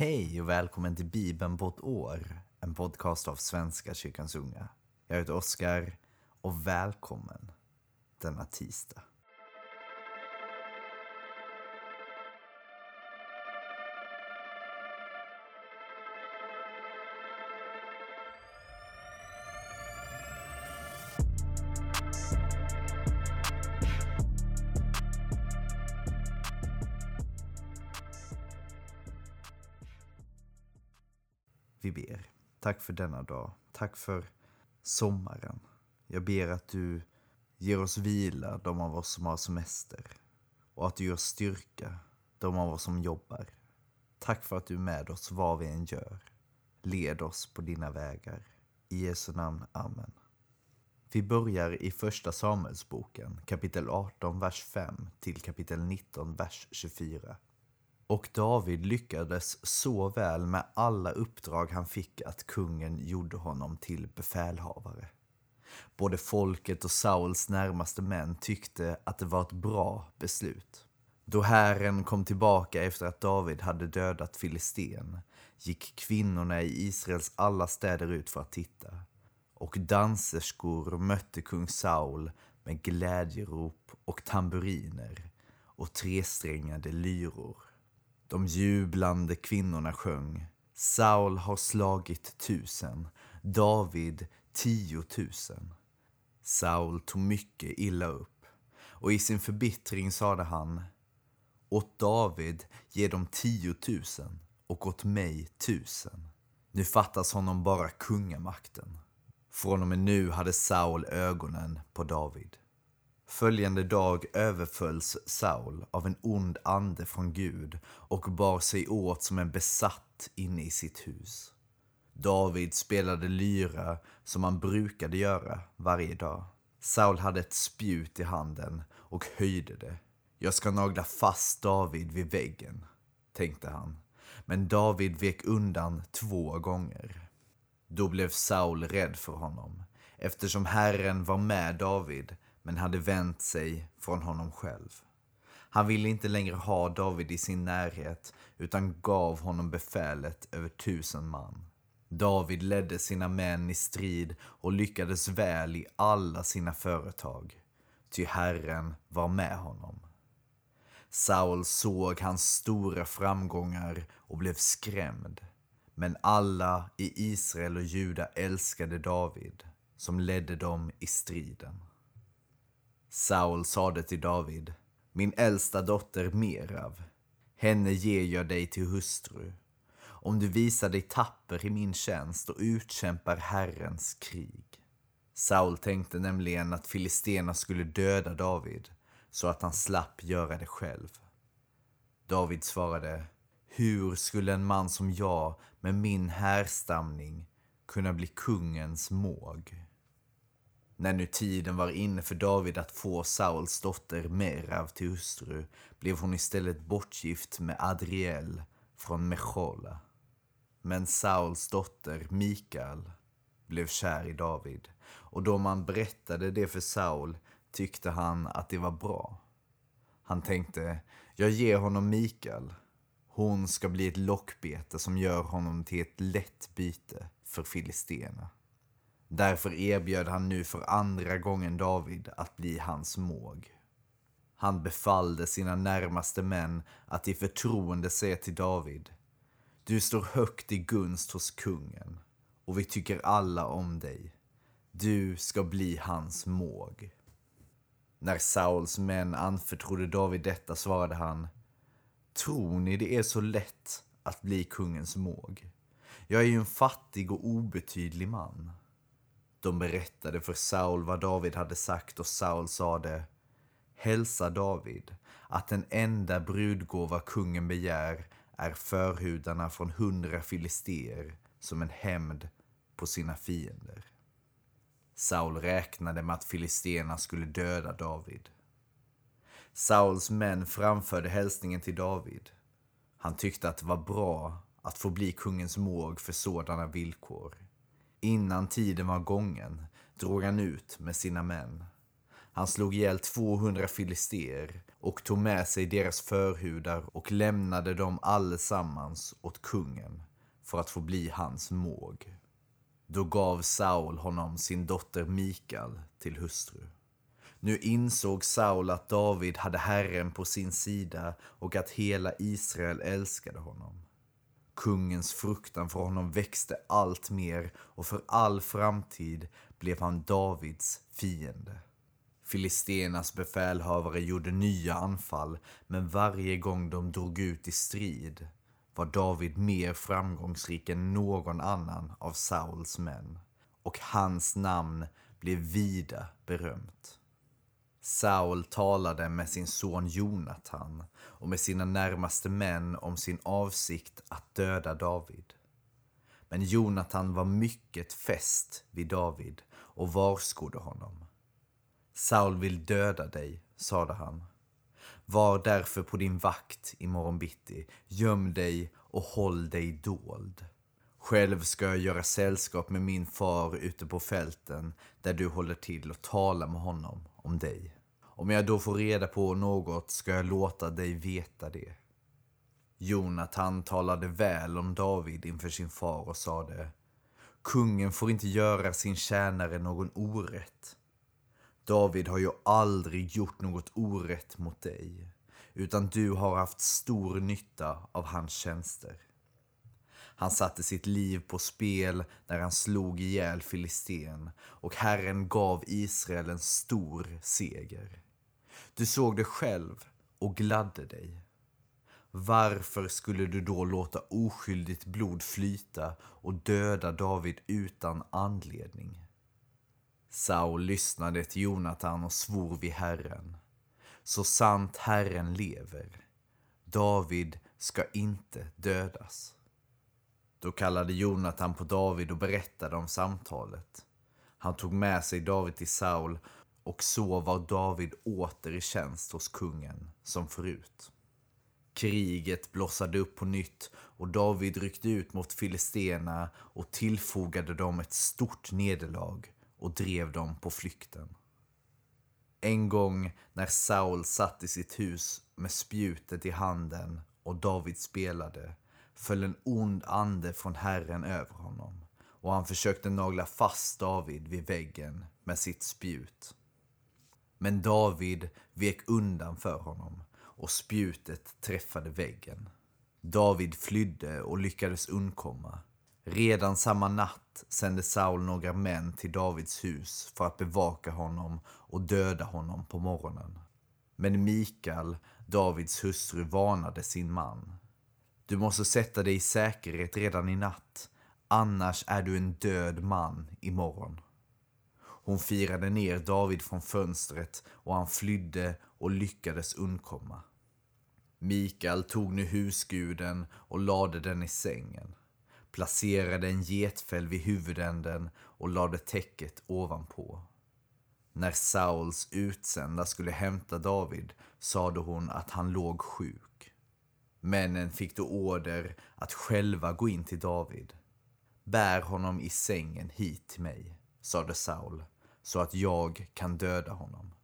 Hej och välkommen till Bibeln på ett år, en podcast av Svenska kyrkans unga. Jag heter Oskar och välkommen denna tisdag. För denna dag. Tack för sommaren. Jag ber att du ger oss vila, de av oss som har semester. Och att du ger oss styrka, de av oss som jobbar. Tack för att du är med oss vad vi än gör. Led oss på dina vägar. I Jesu namn. Amen. Vi börjar i Första Samuelsboken, kapitel 18, vers 5 till kapitel 19, vers 24. Och David lyckades så väl med alla uppdrag han fick att kungen gjorde honom till befälhavare. Både folket och Sauls närmaste män tyckte att det var ett bra beslut. Då Herren kom tillbaka efter att David hade dödat Filisten gick kvinnorna i Israels alla städer ut för att titta. Och danserskor mötte kung Saul med glädjerop och tamburiner och tresträngade lyror. De jublande kvinnorna sjöng. Saul har slagit tusen, David tiotusen. Saul tog mycket illa upp och i sin förbittring sade han Åt David ger de tiotusen och åt mig tusen. Nu fattas honom bara kungamakten. Från och med nu hade Saul ögonen på David. Följande dag överfölls Saul av en ond ande från Gud och bar sig åt som en besatt inne i sitt hus. David spelade lyra som han brukade göra varje dag. Saul hade ett spjut i handen och höjde det. Jag ska nagla fast David vid väggen, tänkte han. Men David vek undan två gånger. Då blev Saul rädd för honom, eftersom Herren var med David men hade vänt sig från honom själv. Han ville inte längre ha David i sin närhet utan gav honom befälet över tusen man. David ledde sina män i strid och lyckades väl i alla sina företag, ty Herren var med honom. Saul såg hans stora framgångar och blev skrämd. Men alla i Israel och Juda älskade David, som ledde dem i striden. Saul sade till David, min äldsta dotter Merav, henne ger jag dig till hustru. Om du visar dig tapper i min tjänst och utkämpar Herrens krig. Saul tänkte nämligen att filisterna skulle döda David, så att han slapp göra det själv. David svarade, hur skulle en man som jag med min härstamning kunna bli kungens måg? När nu tiden var inne för David att få Sauls dotter Merav till hustru blev hon istället bortgift med Adriel från Mechola. Men Sauls dotter Mikael blev kär i David och då man berättade det för Saul tyckte han att det var bra. Han tänkte, jag ger honom Mikael. Hon ska bli ett lockbete som gör honom till ett lätt byte för filisterna. Därför erbjöd han nu för andra gången David att bli hans måg. Han befallde sina närmaste män att i förtroende säga till David Du står högt i gunst hos kungen och vi tycker alla om dig. Du ska bli hans måg. När Sauls män anförtrodde David detta svarade han Tror ni det är så lätt att bli kungens måg? Jag är ju en fattig och obetydlig man. De berättade för Saul vad David hade sagt och Saul sade Hälsa David att den enda brudgåva kungen begär är förhudarna från hundra filister som en hämnd på sina fiender. Saul räknade med att filisterna skulle döda David. Sauls män framförde hälsningen till David. Han tyckte att det var bra att få bli kungens måg för sådana villkor. Innan tiden var gången drog han ut med sina män. Han slog ihjäl 200 filister och tog med sig deras förhudar och lämnade dem allesammans åt kungen för att få bli hans måg. Då gav Saul honom sin dotter Mikael till hustru. Nu insåg Saul att David hade Herren på sin sida och att hela Israel älskade honom. Kungens fruktan för honom växte allt mer och för all framtid blev han Davids fiende. Filistenas befälhavare gjorde nya anfall, men varje gång de drog ut i strid var David mer framgångsrik än någon annan av Sauls män. Och hans namn blev vida berömt. Saul talade med sin son Jonatan och med sina närmaste män om sin avsikt att döda David. Men Jonatan var mycket fäst vid David och varskodde honom. Saul vill döda dig, sade han. Var därför på din vakt imorgon bitti. Göm dig och håll dig dold. Själv ska jag göra sällskap med min far ute på fälten där du håller till och tala med honom om dig. Om jag då får reda på något ska jag låta dig veta det. Jonathan talade väl om David inför sin far och sade Kungen får inte göra sin tjänare någon orätt. David har ju aldrig gjort något orätt mot dig, utan du har haft stor nytta av hans tjänster. Han satte sitt liv på spel när han slog ihjäl filisten och Herren gav Israel en stor seger. Du såg det själv och gladde dig. Varför skulle du då låta oskyldigt blod flyta och döda David utan anledning? Saul lyssnade till Jonatan och svor vid Herren. Så sant Herren lever, David ska inte dödas. Då kallade Jonatan på David och berättade om samtalet. Han tog med sig David till Saul och så var David åter i tjänst hos kungen som förut. Kriget blossade upp på nytt och David ryckte ut mot filisterna och tillfogade dem ett stort nederlag och drev dem på flykten. En gång när Saul satt i sitt hus med spjutet i handen och David spelade föll en ond ande från Herren över honom och han försökte nagla fast David vid väggen med sitt spjut. Men David vek undan för honom och spjutet träffade väggen. David flydde och lyckades undkomma. Redan samma natt sände Saul några män till Davids hus för att bevaka honom och döda honom på morgonen. Men Mikael, Davids hustru, varnade sin man. Du måste sätta dig i säkerhet redan i natt, annars är du en död man imorgon. Hon firade ner David från fönstret och han flydde och lyckades undkomma. Mikael tog nu husguden och lade den i sängen, placerade en getfäll vid huvudänden och lade täcket ovanpå. När Sauls utsända skulle hämta David sade hon att han låg sjuk. Männen fick då order att själva gå in till David. Bär honom i sängen hit till mig, sade Saul så att jag kan döda honom.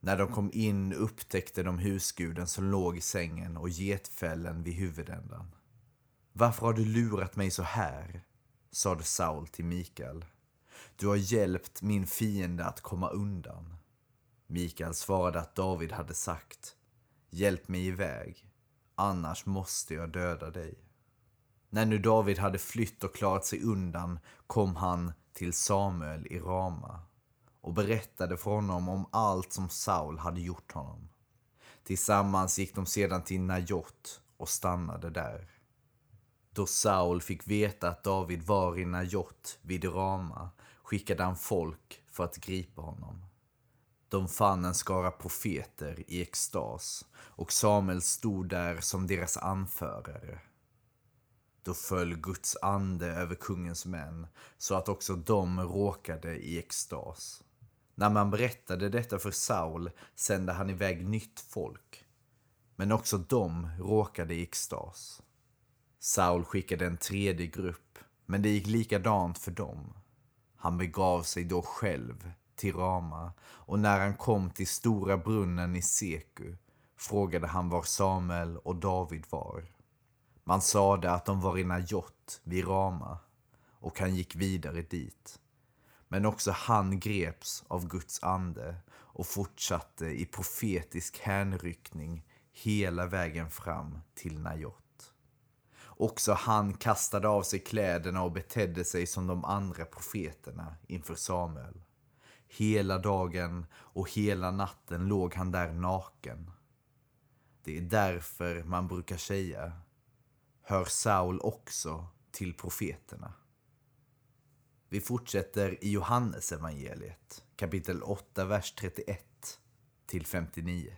När de kom in upptäckte de husguden som låg i sängen och getfällen vid huvudändan. Varför har du lurat mig så här? sade Saul till Mikael. Du har hjälpt min fiende att komma undan. Mikael svarade att David hade sagt Hjälp mig iväg, annars måste jag döda dig. När nu David hade flytt och klarat sig undan kom han till Samuel i Rama och berättade för honom om allt som Saul hade gjort honom. Tillsammans gick de sedan till Najot och stannade där. Då Saul fick veta att David var i Najot vid Rama skickade han folk för att gripa honom. De fann en skara profeter i extas och Samuel stod där som deras anförare. Då föll Guds ande över kungens män så att också de råkade i extas. När man berättade detta för Saul sände han iväg nytt folk. Men också de råkade i extas. Saul skickade en tredje grupp, men det gick likadant för dem. Han begav sig då själv till Rama och när han kom till stora brunnen i Seku frågade han var Samuel och David var. Man sade att de var i Najot vid Rama och han gick vidare dit. Men också han greps av Guds ande och fortsatte i profetisk hänryckning hela vägen fram till Najot. Också han kastade av sig kläderna och betedde sig som de andra profeterna inför Samuel. Hela dagen och hela natten låg han där naken. Det är därför man brukar säga, hör Saul också till profeterna. Vi fortsätter i Johannes evangeliet, kapitel 8, vers 31 till 59.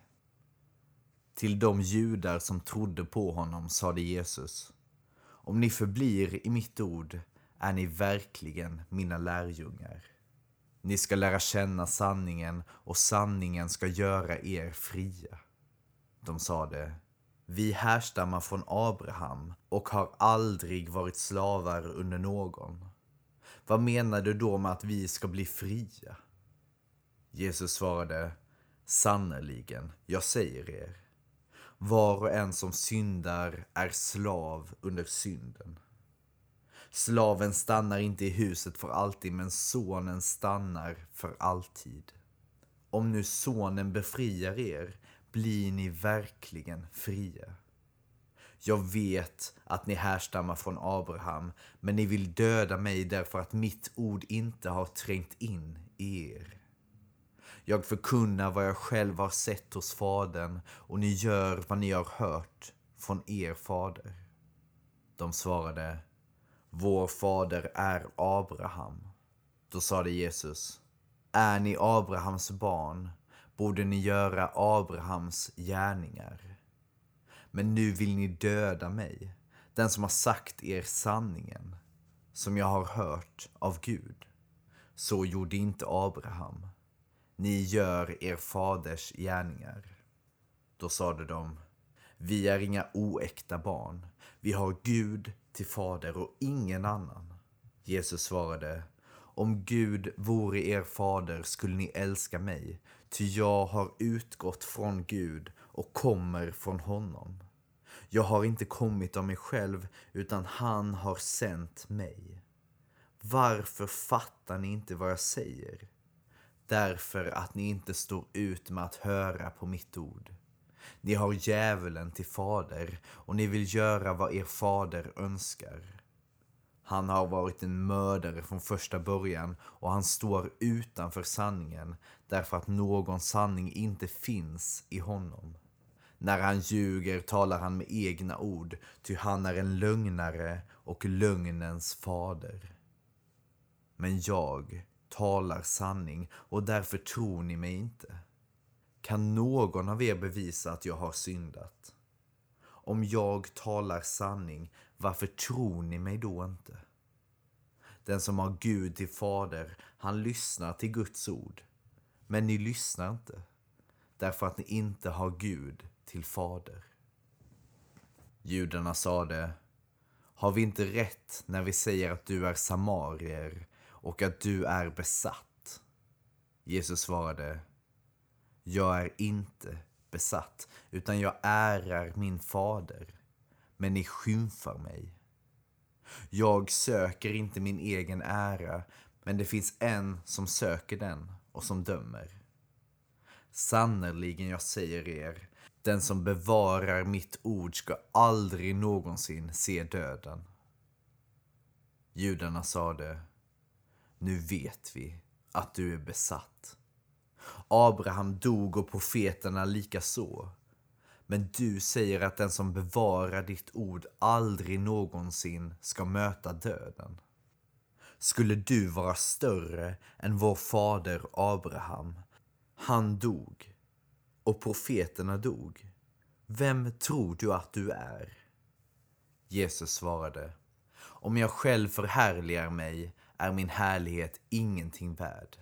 Till de judar som trodde på honom sade Jesus, om ni förblir i mitt ord är ni verkligen mina lärjungar. Ni ska lära känna sanningen och sanningen ska göra er fria. De sade, vi härstammar från Abraham och har aldrig varit slavar under någon. Vad menar du då med att vi ska bli fria? Jesus svarade, sannerligen, jag säger er. Var och en som syndar är slav under synden. Slaven stannar inte i huset för alltid, men sonen stannar för alltid. Om nu sonen befriar er blir ni verkligen fria. Jag vet att ni härstammar från Abraham, men ni vill döda mig därför att mitt ord inte har trängt in i er. Jag förkunnar vad jag själv har sett hos Fadern och ni gör vad ni har hört från er fader. De svarade, vår fader är Abraham. Då sade Jesus, är ni Abrahams barn borde ni göra Abrahams gärningar. Men nu vill ni döda mig, den som har sagt er sanningen, som jag har hört av Gud. Så gjorde inte Abraham. Ni gör er faders gärningar. Då sade de, vi är inga oäkta barn. Vi har Gud till fader och ingen annan. Jesus svarade, om Gud vore er fader skulle ni älska mig, ty jag har utgått från Gud och kommer från honom. Jag har inte kommit av mig själv, utan han har sänt mig. Varför fattar ni inte vad jag säger? Därför att ni inte står ut med att höra på mitt ord. Ni har djävulen till fader och ni vill göra vad er fader önskar. Han har varit en mördare från första början och han står utanför sanningen därför att någon sanning inte finns i honom. När han ljuger talar han med egna ord, ty han är en lögnare och lögnens fader. Men jag talar sanning och därför tror ni mig inte. Kan någon av er bevisa att jag har syndat? Om jag talar sanning, varför tror ni mig då inte? Den som har Gud till fader, han lyssnar till Guds ord. Men ni lyssnar inte, därför att ni inte har Gud till fader. Judarna sade, har vi inte rätt när vi säger att du är samarier och att du är besatt? Jesus svarade, jag är inte besatt, utan jag ärar min fader, men ni skymfar mig. Jag söker inte min egen ära, men det finns en som söker den och som dömer. Sannerligen, jag säger er, den som bevarar mitt ord ska aldrig någonsin se döden. Judarna sade, nu vet vi att du är besatt. Abraham dog och profeterna lika så. Men du säger att den som bevarar ditt ord aldrig någonsin ska möta döden. Skulle du vara större än vår fader Abraham? Han dog och profeterna dog. Vem tror du att du är? Jesus svarade, om jag själv förhärligar mig är min härlighet ingenting värd.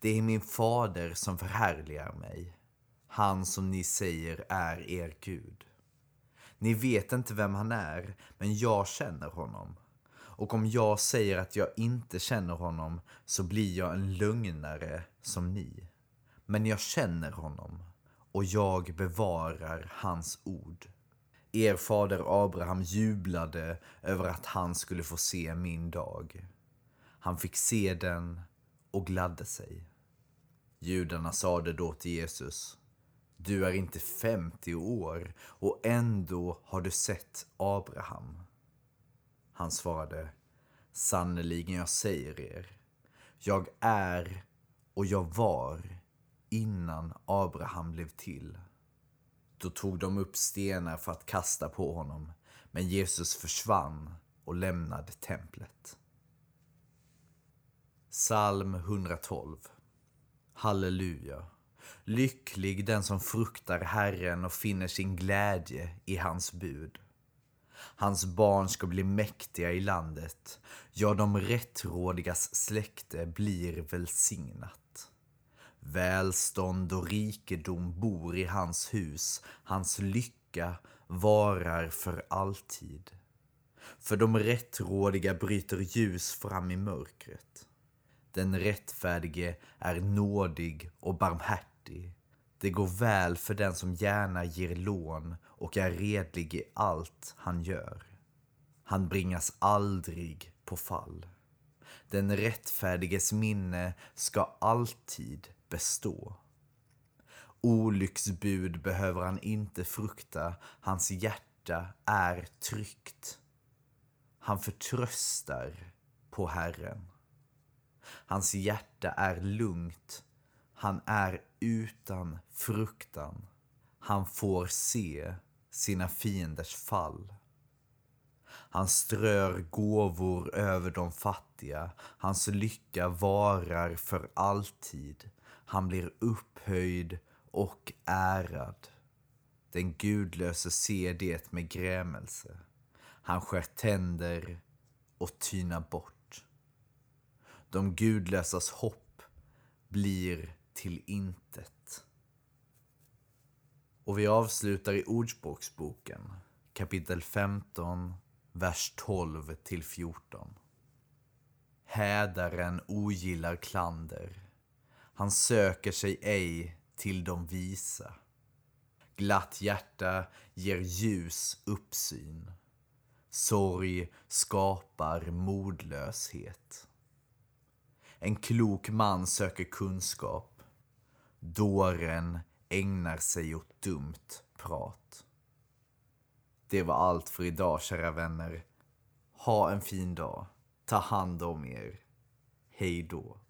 Det är min fader som förhärligar mig, han som ni säger är er Gud. Ni vet inte vem han är, men jag känner honom. Och om jag säger att jag inte känner honom så blir jag en lögnare som ni. Men jag känner honom och jag bevarar hans ord. Er fader Abraham jublade över att han skulle få se min dag. Han fick se den och gladde sig. Judarna sade då till Jesus du är inte 50 år och ändå har du sett Abraham. Han svarade, sannerligen jag säger er, jag är och jag var innan Abraham blev till. Då tog de upp stenar för att kasta på honom, men Jesus försvann och lämnade templet. Psalm 112 Halleluja Lycklig den som fruktar Herren och finner sin glädje i hans bud. Hans barn ska bli mäktiga i landet, ja, de rättrådigas släkte blir välsignat. Välstånd och rikedom bor i hans hus, hans lycka varar för alltid. För de rättrådiga bryter ljus fram i mörkret. Den rättfärdige är nådig och barmhärtig. Det går väl för den som gärna ger lån och är redlig i allt han gör. Han bringas aldrig på fall. Den rättfärdiges minne ska alltid bestå. Olycksbud behöver han inte frukta, hans hjärta är tryggt. Han förtröstar på Herren. Hans hjärta är lugnt han är utan fruktan. Han får se sina fienders fall. Han strör gåvor över de fattiga. Hans lycka varar för alltid. Han blir upphöjd och ärad. Den gudlöse ser det med grämelse. Han skär tänder och tynar bort. De gudlösas hopp blir till intet. Och vi avslutar i Ordspråksboken, kapitel 15, vers 12 till 14. Hädaren ogillar klander. Han söker sig ej till de visa. Glatt hjärta ger ljus uppsyn. Sorg skapar modlöshet. En klok man söker kunskap. Dåren ägnar sig åt dumt prat. Det var allt för idag, kära vänner. Ha en fin dag. Ta hand om er. Hej då.